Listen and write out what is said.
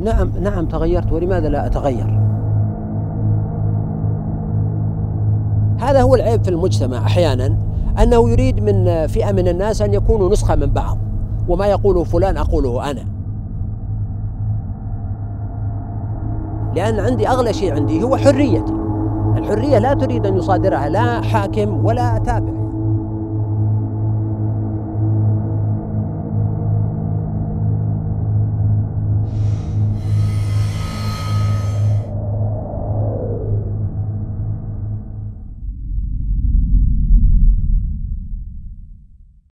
نعم نعم تغيرت ولماذا لا أتغير؟ هذا هو العيب في المجتمع أحيانا أنه يريد من فئة من الناس أن يكونوا نسخة من بعض وما يقوله فلان أقوله أنا. لأن عندي أغلى شيء عندي هو حريتي. الحرية لا تريد أن يصادرها لا حاكم ولا تابع.